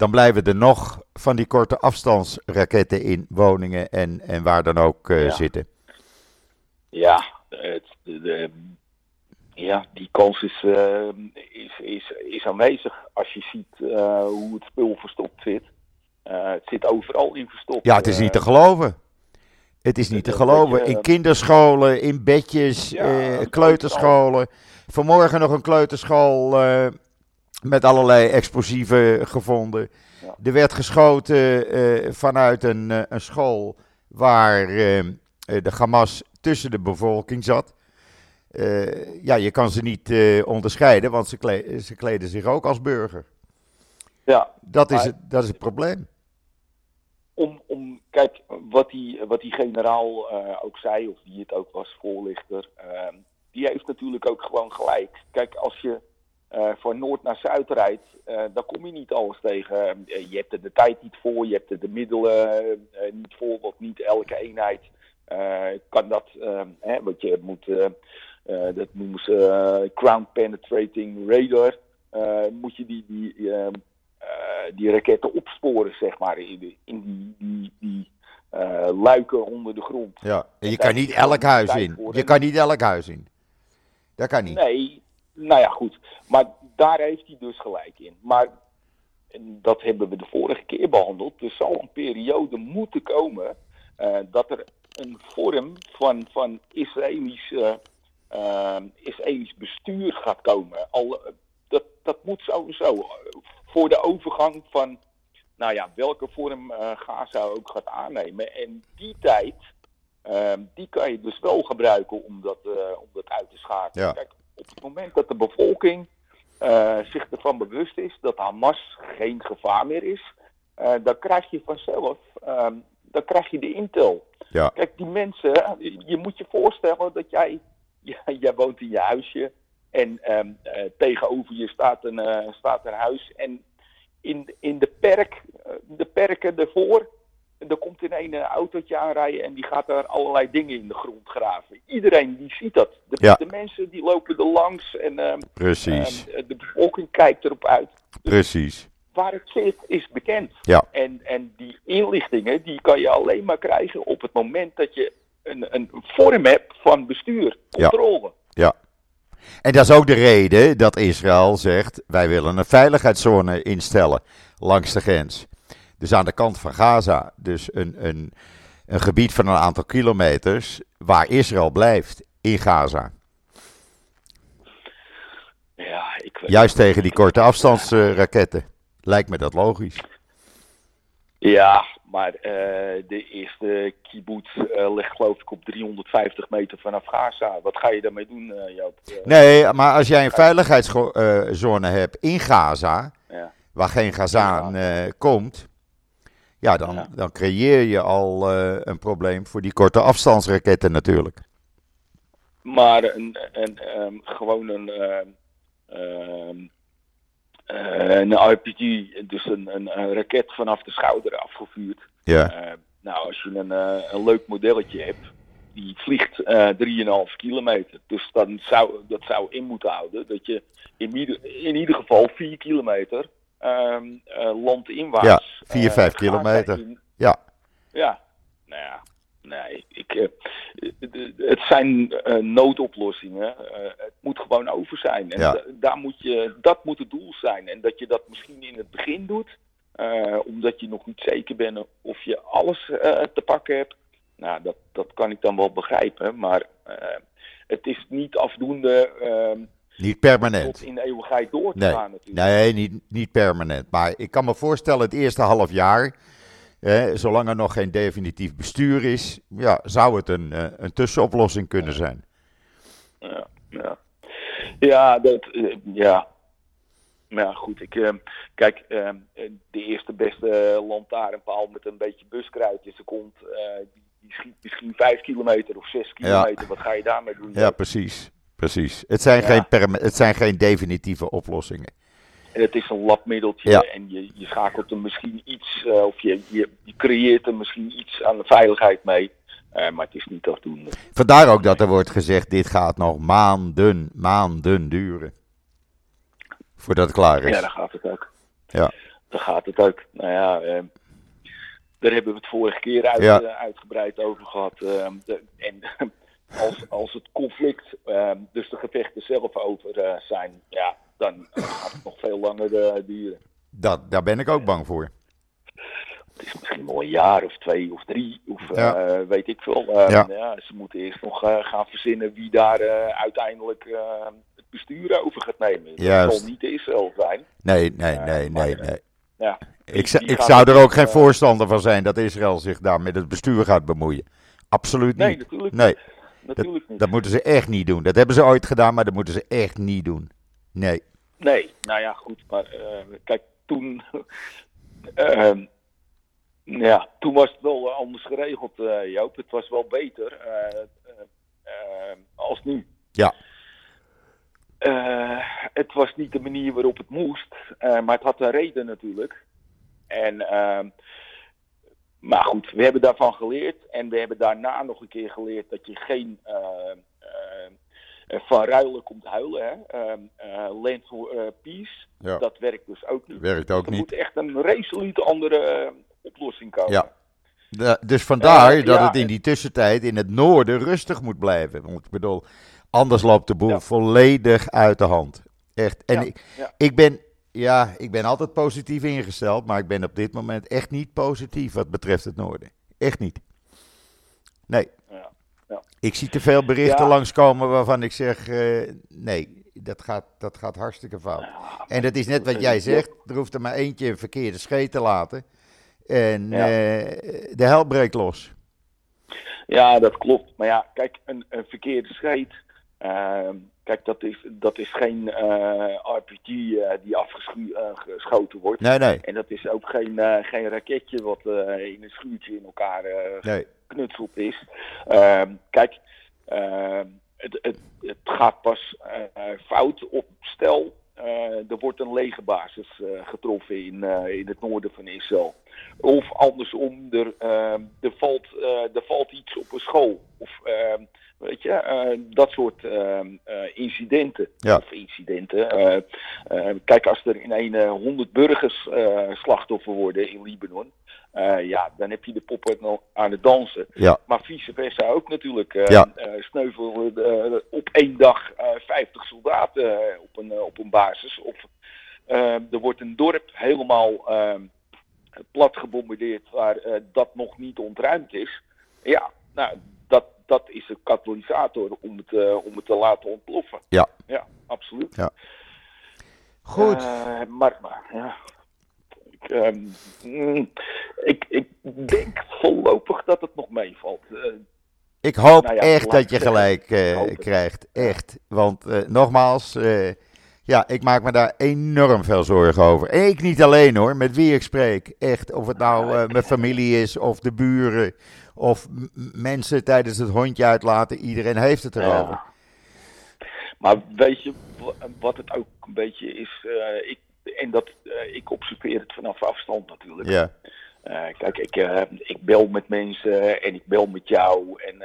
dan blijven er nog van die korte afstandsraketten in woningen en, en waar dan ook uh, ja. zitten. Ja, het, de, de, ja, die kans is, uh, is, is, is aanwezig als je ziet uh, hoe het spul verstopt zit. het zit overal in verstopt. Ja, het is niet te geloven. Het is niet te geloven. In kinderscholen, in bedjes, ja, kleuterscholen. Vanmorgen nog een kleuterschool met allerlei explosieven gevonden. Ja. Er werd geschoten uh, vanuit een, uh, een, school waar uh, de Hamas tussen de bevolking zat. ja, je kan ze niet onderscheiden, want ze, kle ze, kleden zich ook als burger. Ja, dat, is het, dat is het probleem. Om, om, kijk, wat die, wat die generaal ook zei, of die het ook was, voorlichter, ehm, die heeft natuurlijk ook gewoon gelijk. Kijk, als je uh, van noord naar zuid rijdt, uh, dan kom je niet alles tegen. Uh, je hebt er de tijd niet voor, je hebt er de middelen niet voor, want niet elke eenheid kan dat. Hè, want je moet, dat noemen ze ground penetrating radar, moet je die, die, ehm, die raketten opsporen, zeg maar, in, in die, die, die luiken onder de grond. Ja, en je kan niet elk huis in. Je kan niet elk huis in. Dat kan niet. Nee, nou ja, goed. Maar daar heeft hij dus gelijk in. Maar en dat hebben we de vorige keer behandeld. Er zal een periode moeten komen uh, dat er een vorm van, van Israëlisch, uh, uh, Israëlisch bestuur gaat komen. Al, dat, dat moet sowieso. Voor de overgang van, nou ja, welke vorm Gaza ook gaat aannemen. En die tijd, die kan je dus wel gebruiken om dat, om dat uit te schakelen. Ja. Kijk, op het moment dat de bevolking uh, zich ervan bewust is dat Hamas geen gevaar meer is, uh, dan krijg je vanzelf uh, dan krijg je de intel. Ja. Kijk, die mensen, je, je moet je voorstellen dat jij, ja, jij woont in je huisje en ehm, eh, tegenover je staat een, eh, staat een huis en in, in de perk, eh, de perken ervoor, er komt in een autootje aanrijden en die gaat daar allerlei dingen in de grond graven. Iedereen die ziet dat. De, Ja. de mensen die lopen er langs en ehm, Precies, ehm, de bevolking kijkt erop uit. precies. Waar het zit is bekend. Ja. En, en die inlichtingen die kan je alleen maar krijgen op het moment dat je een, een vorm hebt van bestuur, Ja. controle. Ja. En dat is ook de reden dat Israël zegt: wij willen een veiligheidszone instellen langs de grens. Dus aan de kant van Gaza. Dus een, een, een gebied van een aantal kilometers waar Israël blijft in Gaza. Ja, ik weet Juist tegen die korte afstandsraketten. Lijkt me dat logisch. Ja, maar eh, de eerste kibbutz eh, ligt geloof ik op 350 meter vanaf Gaza. Wat ga je daarmee doen, eh, Joop? Nee, maar als jij een veiligheidszone hebt in Gaza, ja. waar geen Gazaan komt, ja, dan, Ja. dan creëer je al eh, een probleem voor die korte afstandsraketten natuurlijk. Maar een, een, ehm, gewoon een, eh, een RPG, dus een, een, een raket vanaf de schouder afgevuurd. Ja, Eh, nou, als je een, een leuk modelletje hebt, die vliegt eh 3,5 kilometer. Dus dan zou, dat zou in moeten houden dat je in ieder, in ieder geval 4 kilometer ehm eh, landinwaarts... Ja, vier, eh, vijf gaat kilometer. in. ja, Ja, nou ja, nee, ik, eh, eh, het zijn eh, noodoplossingen. Eh, het moet gewoon over zijn. En Ja. daar moet je, dat moet het doel zijn. En dat je dat misschien in het begin doet, eh, omdat je nog niet zeker bent of je alles eh, te pakken hebt. Nou, dat, dat kan ik dan wel begrijpen. Maar eh, het is niet afdoende eh, niet tot permanent. in de eeuwigheid door te Nee, gaan natuurlijk. nee niet, niet permanent. Maar ik kan me voorstellen, het eerste half jaar, hè, zolang er nog geen definitief bestuur is, ja, zou het een, eh, een tussenoplossing kunnen zijn. Ja, ja. ja dat, eh, ja. Maar ja, goed, ik, eh, kijk, eh, de eerste beste lantaarnpaal met een beetje buskruid in zijn kont, eh, die, die schiet misschien vijf kilometer of zes kilometer. Wat ga je daarmee doen? Ja, precies. Precies. Het zijn, Ja. geen, perma- het zijn geen definitieve oplossingen. En het is een labmiddeltje Ja. en je, je schakelt er misschien iets, eh, of je, je, je creëert er misschien iets aan de veiligheid mee. Eh, maar het is niet afdoende. Vandaar ook dat er wordt gezegd, dit gaat nog maanden, maanden duren. Voordat het klaar is. Ja, daar gaat het ook. Ja. Daar gaat het ook. Nou ja, eh, daar hebben we het vorige keer uit, Ja. eh, uitgebreid over gehad. Eh, de- en als, als het conflict, eh, dus de gevechten zelf over eh, zijn, ja, dan gaat het nog veel langer eh, duren. Dat, daar ben ik ook bang voor. Het is misschien wel een jaar of twee of drie, of eh, weet ik veel. Eh, Ja. ja. ze moeten eerst nog gaan verzinnen wie daar uiteindelijk eh, het bestuur over gaat nemen. Dat zal niet Israël zijn. Nee, nee, nee, maar, nee, nee. Ja, Ik, die ik zou er ook geen voorstander van zijn dat Israël zich daar met het bestuur gaat bemoeien. Absoluut Nee, niet. natuurlijk Nee, Natuurlijk niet. dat moeten ze echt niet doen. Dat hebben ze ooit gedaan, maar dat moeten ze echt niet doen. Nee. Nee, nou ja, goed. Maar eh, kijk, toen. ehm, ja, toen was het wel eh, anders geregeld, eh, Joop. Het was wel beter eh, eh, eh, als nu. Ja. Het was niet de manier waarop het moest, maar het had een reden natuurlijk. En, ehm, maar goed, we hebben daarvan geleerd. En we hebben daarna nog een keer geleerd dat je geen eh, eh, eh, van ruilen komt huilen. Hè? Ehm, eh, land for peace. Ja. Dat werkt dus ook niet. Werkt ook er niet. moet echt een resoluut andere oplossing komen. Ja. Dus vandaar dat ja. het in die tussentijd in het noorden rustig moet blijven. Want ik bedoel, anders loopt de boel Ja. volledig uit de hand. Echt. En Ja, ik, ik, ben, ja, ik ben altijd positief ingesteld, maar ik ben op dit moment echt niet positief wat betreft het noorden. Echt niet. Nee. Ja, ja. Ik zie te veel berichten Ja. langskomen waarvan ik zeg, eh, nee, dat gaat, dat gaat hartstikke fout. En dat is net wat jij zegt, er hoeft er maar eentje een verkeerde scheet te laten. En eh, de hel breekt los. Ja, dat klopt. Maar ja, kijk, een, een verkeerde scheet. ehm, kijk, dat is, dat is geen RPG die afgeschoten wordt. Nee, nee. En dat is ook geen, geen raketje wat in een schuurtje in elkaar nee. is. Ehm, kijk, ehm, het, het, het, gaat pas fout op stel er wordt een legerbasis getroffen in, in het noorden van Israël. Of andersom, er, ehm, er, valt, er valt iets op een school. Of Weet je, uh, dat soort uh, incidenten. Ja. Of incidenten. kijk, als er in een 100 burgers slachtoffer worden in Libanon. ja, dan heb je de poppen aan het dansen. Ja. Maar vice versa ook natuurlijk. Ja. sneuvelen op één dag 50 soldaten op, een, op een basis. Of er wordt een dorp helemaal plat gebombardeerd waar dat nog niet ontruimd is. Ja, nou, dat, is een katalysator om het, uh, om het te laten ontploffen. Ja. Ja, absoluut. Ja. Goed. Uh, maar, maar, ja. Ik, um, ik, ik denk voorlopig dat het nog meevalt. Uh, ik hoop nou ja, echt dat je gelijk krijgt. Echt. Want nogmaals, ja, ik maak me daar enorm veel zorgen over. En ik niet alleen hoor, met wie ik spreek. Echt, of het nou mijn familie is of de buren of mensen tijdens het hondje uitlaten. Iedereen heeft het erover. Ja. Maar weet je wat het ook een beetje is? Uh, ik, en dat, uh, ik observeer het vanaf afstand natuurlijk. Ja. Uh, kijk, ik, ik bel met mensen en ik bel met jou. En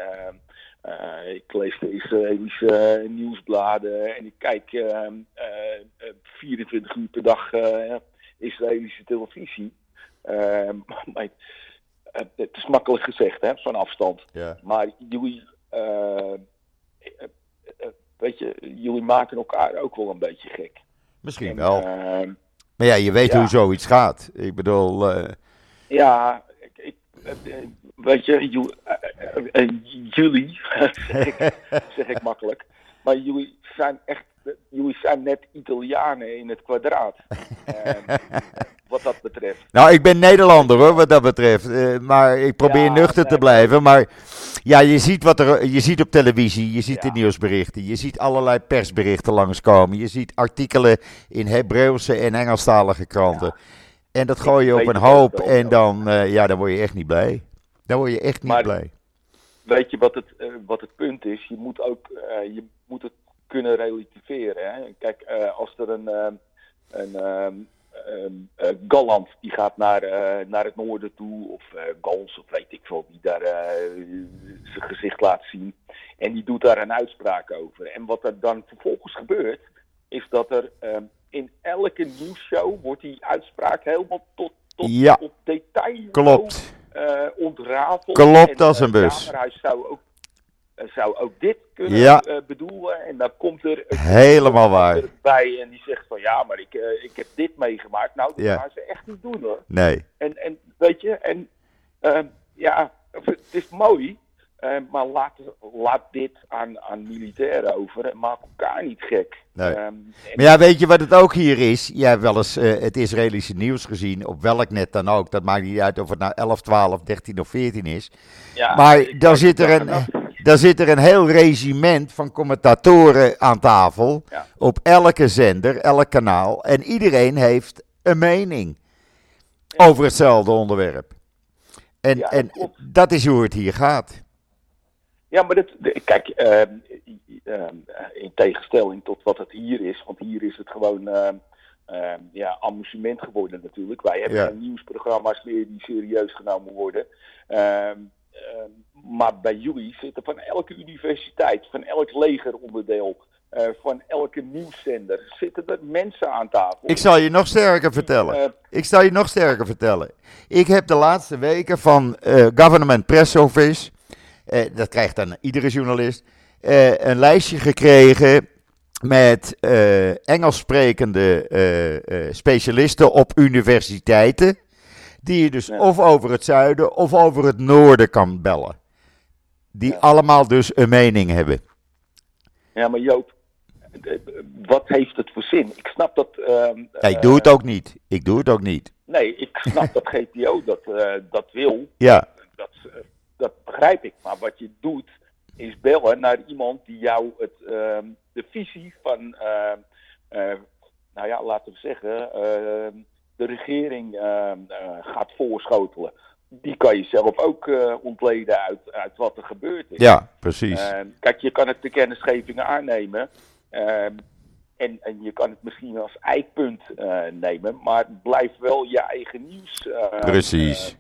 ik lees de Israëlische nieuwsbladen. En ik kijk 24 uur per dag Israëlische televisie. maar eh, het is makkelijk gezegd, hè, zo'n afstand. Ja. Maar jullie, uh, weet je, jullie maken elkaar ook wel een beetje gek. Misschien en, wel. Uh, maar ja, je weet ja. hoe zoiets gaat. Ik bedoel. Ja, ik, ik, weet je, jullie, zeg, ik, zeg ik makkelijk. Maar jullie zijn echt jullie zijn net Italianen in het kwadraat. uh, wat dat betreft. Nou, ik ben Nederlander hoor, wat dat betreft. Uh, maar ik probeer ja, nuchter nee, te blijven. Maar ja, je ziet, wat er, je ziet op televisie, je ziet ja. de nieuwsberichten. Je ziet allerlei persberichten langskomen. Je ziet artikelen in Hebreeuwse en Engelstalige kranten. Ja. En dat gooi je op een hoop en dan, uh, ja, dan word je echt niet blij. Dan word je echt niet maar, blij. Weet je wat het, wat het punt is? Je moet ook je moet het kunnen relativeren. Hè? Kijk, uh, als er een, uh, een uh, Galland die gaat naar, naar het noorden toe, of Gals, of weet ik veel, die daar zijn gezicht laat zien. En die doet daar een uitspraak over. En wat er dan vervolgens gebeurt, is dat er in elke nieuwsshow wordt die uitspraak helemaal tot, tot ja, op detail klopt. ontrafeld. Klopt als een bus. Zou ook zou ook dit kunnen ja. uh, bedoelen. En dan komt er helemaal waar bij en die zegt van ja, maar ik, uh, ik heb dit meegemaakt. Nou, dat ja. gaan ze echt niet doen hoor. Nee. En, en weet je, en uh, ja, het is mooi, maar laat, laat dit aan, aan militairen over en maak elkaar niet gek. Nee. Um, maar ja, weet je wat het ook hier is? Jij hebt wel eens het Israëlische nieuws gezien, op welk net dan ook. Dat maakt niet uit of het nou 11, 12, 13 of 14 is. Ja, maar dan zit er een... Daar zit er een heel regiment van commentatoren aan tafel. Ja. Op elke zender, elk kanaal. En iedereen heeft een mening over hetzelfde onderwerp. En, ja, en dat, dat is hoe het hier gaat. Ja, maar dat, kijk, uh, uh, in tegenstelling tot wat het hier is, want hier is het gewoon uh, ja, amusement geworden natuurlijk. Wij hebben Ja. geen nieuwsprogramma's meer die serieus genomen worden. Ehm, maar bij jullie zitten van elke universiteit, van elk legeronderdeel, eh, van elke nieuwszender, zitten er mensen aan tafel. Ik zal je nog sterker vertellen. Eh, Ik zal je nog sterker vertellen. Ik heb de laatste weken van eh, Government Press Office, dat krijgt dan iedere journalist, een lijstje gekregen met eh, Engels sprekende specialisten op universiteiten. Die je dus Ja. of over het zuiden of over het noorden kan bellen. Die Ja. allemaal dus een mening hebben. ja, maar Joop, eh, wat heeft het voor zin? Ik snap dat. ehm, Ja, ik eh, doe het ook niet. Ik doe het ook niet. Nee, ik snap dat GPO dat, eh, dat wil. Ja, Dat, eh, dat begrijp ik. Maar wat je doet, is bellen naar iemand die jou het, ehm, de visie van, ehm, eh, nou ja, laten we zeggen, de regering ehm, eh, gaat voorschotelen. Die kan je zelf ook eh, ontleden uit, uit wat er gebeurd is. Ja, precies. Ehm, kijk, je kan het de kennisgeving aannemen. ehm, en, en je kan het misschien als eikpunt eh, nemen. Maar blijf wel je eigen nieuws Precies.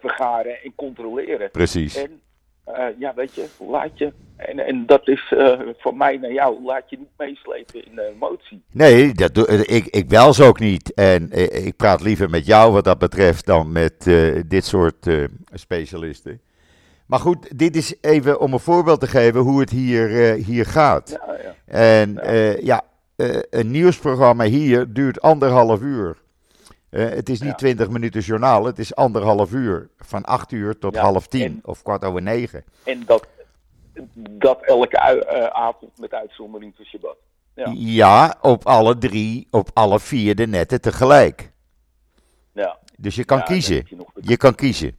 vergaren en controleren. Precies. En ja, weet je, laat je. En, en dat is eh van mij naar jou. Laat je niet meeslepen in de emotie. Nee, dat doe, ik, ik wel ze ook niet. En eh, ik praat liever met jou wat dat betreft dan met eh, dit soort eh, specialisten. Maar goed, dit is even om een voorbeeld te geven hoe het hier, eh, hier gaat. Ja, ja. En Ja. eh, ja, eh, een nieuwsprogramma hier duurt anderhalf uur. Eh, het is niet Ja. 20 minuten journaal, het is anderhalf uur. Van 8 uur tot Ja, half tien en- of kwart over negen. En dat, dat elke eh, avond met uitzondering van Shabbat. Ja. Ja, op alle drie, op alle vier de netten tegelijk. Ja. Dus je kan kiezen. je nog de, Je kan kiezen.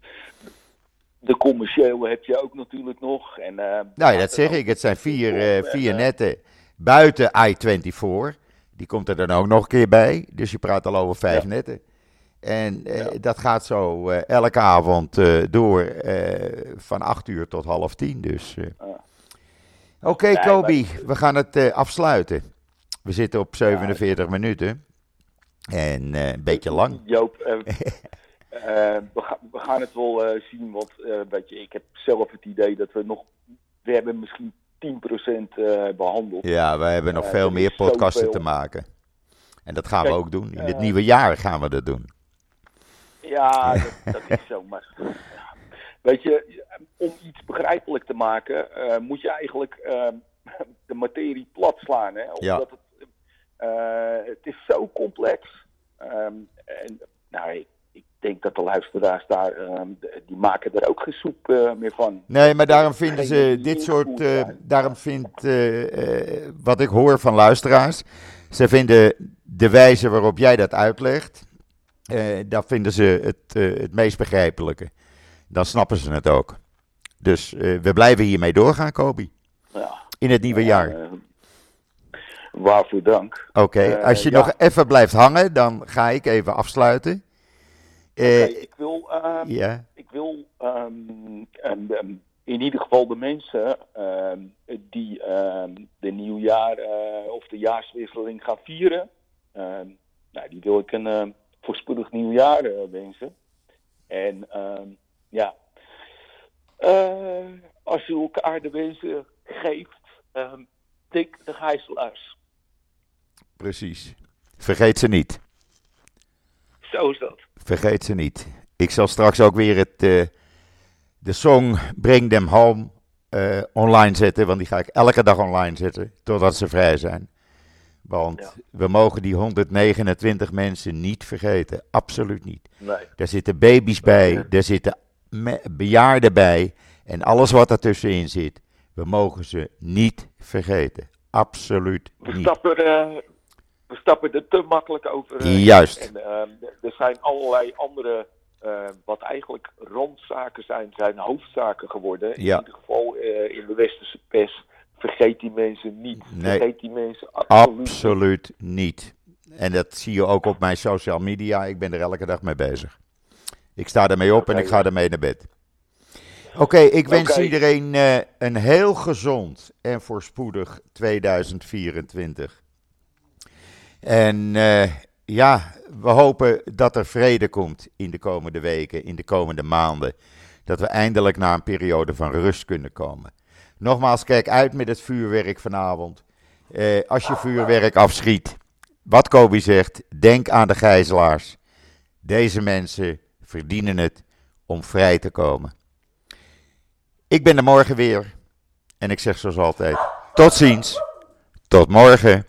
de commerciële heb je ook natuurlijk nog. En, eh, Nou, ja, dat zeg ik. Het zijn vier, vier netten buiten I-24. Die komt er dan ook nog een keer bij. Dus je praat al over vijf Ja. netten. En eh, dat gaat zo eh, elke avond eh, door van 8 uur tot half tien. Dus. Oké, Nee, Kobi, we gaan het afsluiten. We zitten op 47 minuten. En een beetje lang. Joop, we, ga- we gaan het wel zien, want weet je, ik heb zelf het idee dat we nog, we hebben misschien 10% eh behandeld. Ja, we hebben nog Eh, veel er meer podcasten te maken. En dat gaan we ook doen. In het eh, nieuwe jaar gaan we dat doen. Ja, dat, dat is zo. Maar ja. weet je, om iets begrijpelijk te maken, moet je eigenlijk eh, de materie plat slaan. Hè? Ja. Omdat het, eh, het is zo complex. Ehm, en nou, ik, ik denk dat de luisteraars daar, ehm, die maken er ook geen soep eh, meer van. Nee, maar daarom vinden ze dit soort. eh, daarom vindt. eh, wat ik hoor van luisteraars. Ze vinden de wijze waarop jij dat uitlegt. dat vinden ze het, het meest begrijpelijke. Dan snappen ze het ook. Dus we blijven hiermee doorgaan, Kobi. Ja, In het nieuwe jaar. waarvoor dank. Oké, als je nog even blijft hangen, dan ga ik even afsluiten. Eh, Oké, ik wil ehm, ja, ik wil ehm, ehm, in ieder geval de mensen die de nieuwjaar eh, of de jaarswisseling gaan vieren, nou, die wil ik een voorspoedig nieuwjaar eh, wensen. En ja, eh, als je elkaar de wensen geeft, tik de gijzelaars. precies. Vergeet ze niet. Zo is dat. Vergeet ze niet. Ik zal straks ook weer het, eh, de song Bring Them Home eh, online zetten. Want die ga ik elke dag online zetten. Totdat ze vrij zijn. Want Ja. we mogen die 129 mensen niet vergeten. Absoluut niet. Nee. Daar zitten baby's bij. Ja. Daar zitten bejaarden bij. En alles wat ertussenin zit. We mogen ze niet vergeten. Absoluut We niet. stappen, eh, we stappen er te makkelijk over. eh, Juist. En ehm, er zijn allerlei andere, eh, wat eigenlijk randzaken zijn, zijn hoofdzaken geworden. In Ja. ieder geval eh, in de westerse pers. Vergeet die mensen niet. Nee. Vergeet die mensen absoluut, niet. Absoluut niet. En dat zie je ook op mijn social media. Ik ben er elke dag mee bezig. Ik sta ermee op en ik ga ermee naar bed. Oké, ik wens iedereen eh, een heel gezond en voorspoedig 2024. En eh, ja, we hopen dat er vrede komt in de komende weken, in de komende maanden. Dat we eindelijk naar een periode van rust kunnen komen. Nogmaals, kijk uit met het vuurwerk vanavond. Eh, als je vuurwerk afschiet, wat Kobi zegt, denk aan de gijzelaars. Deze mensen verdienen het om vrij te komen. Ik ben er morgen weer. En ik zeg zoals altijd, tot ziens. Tot morgen.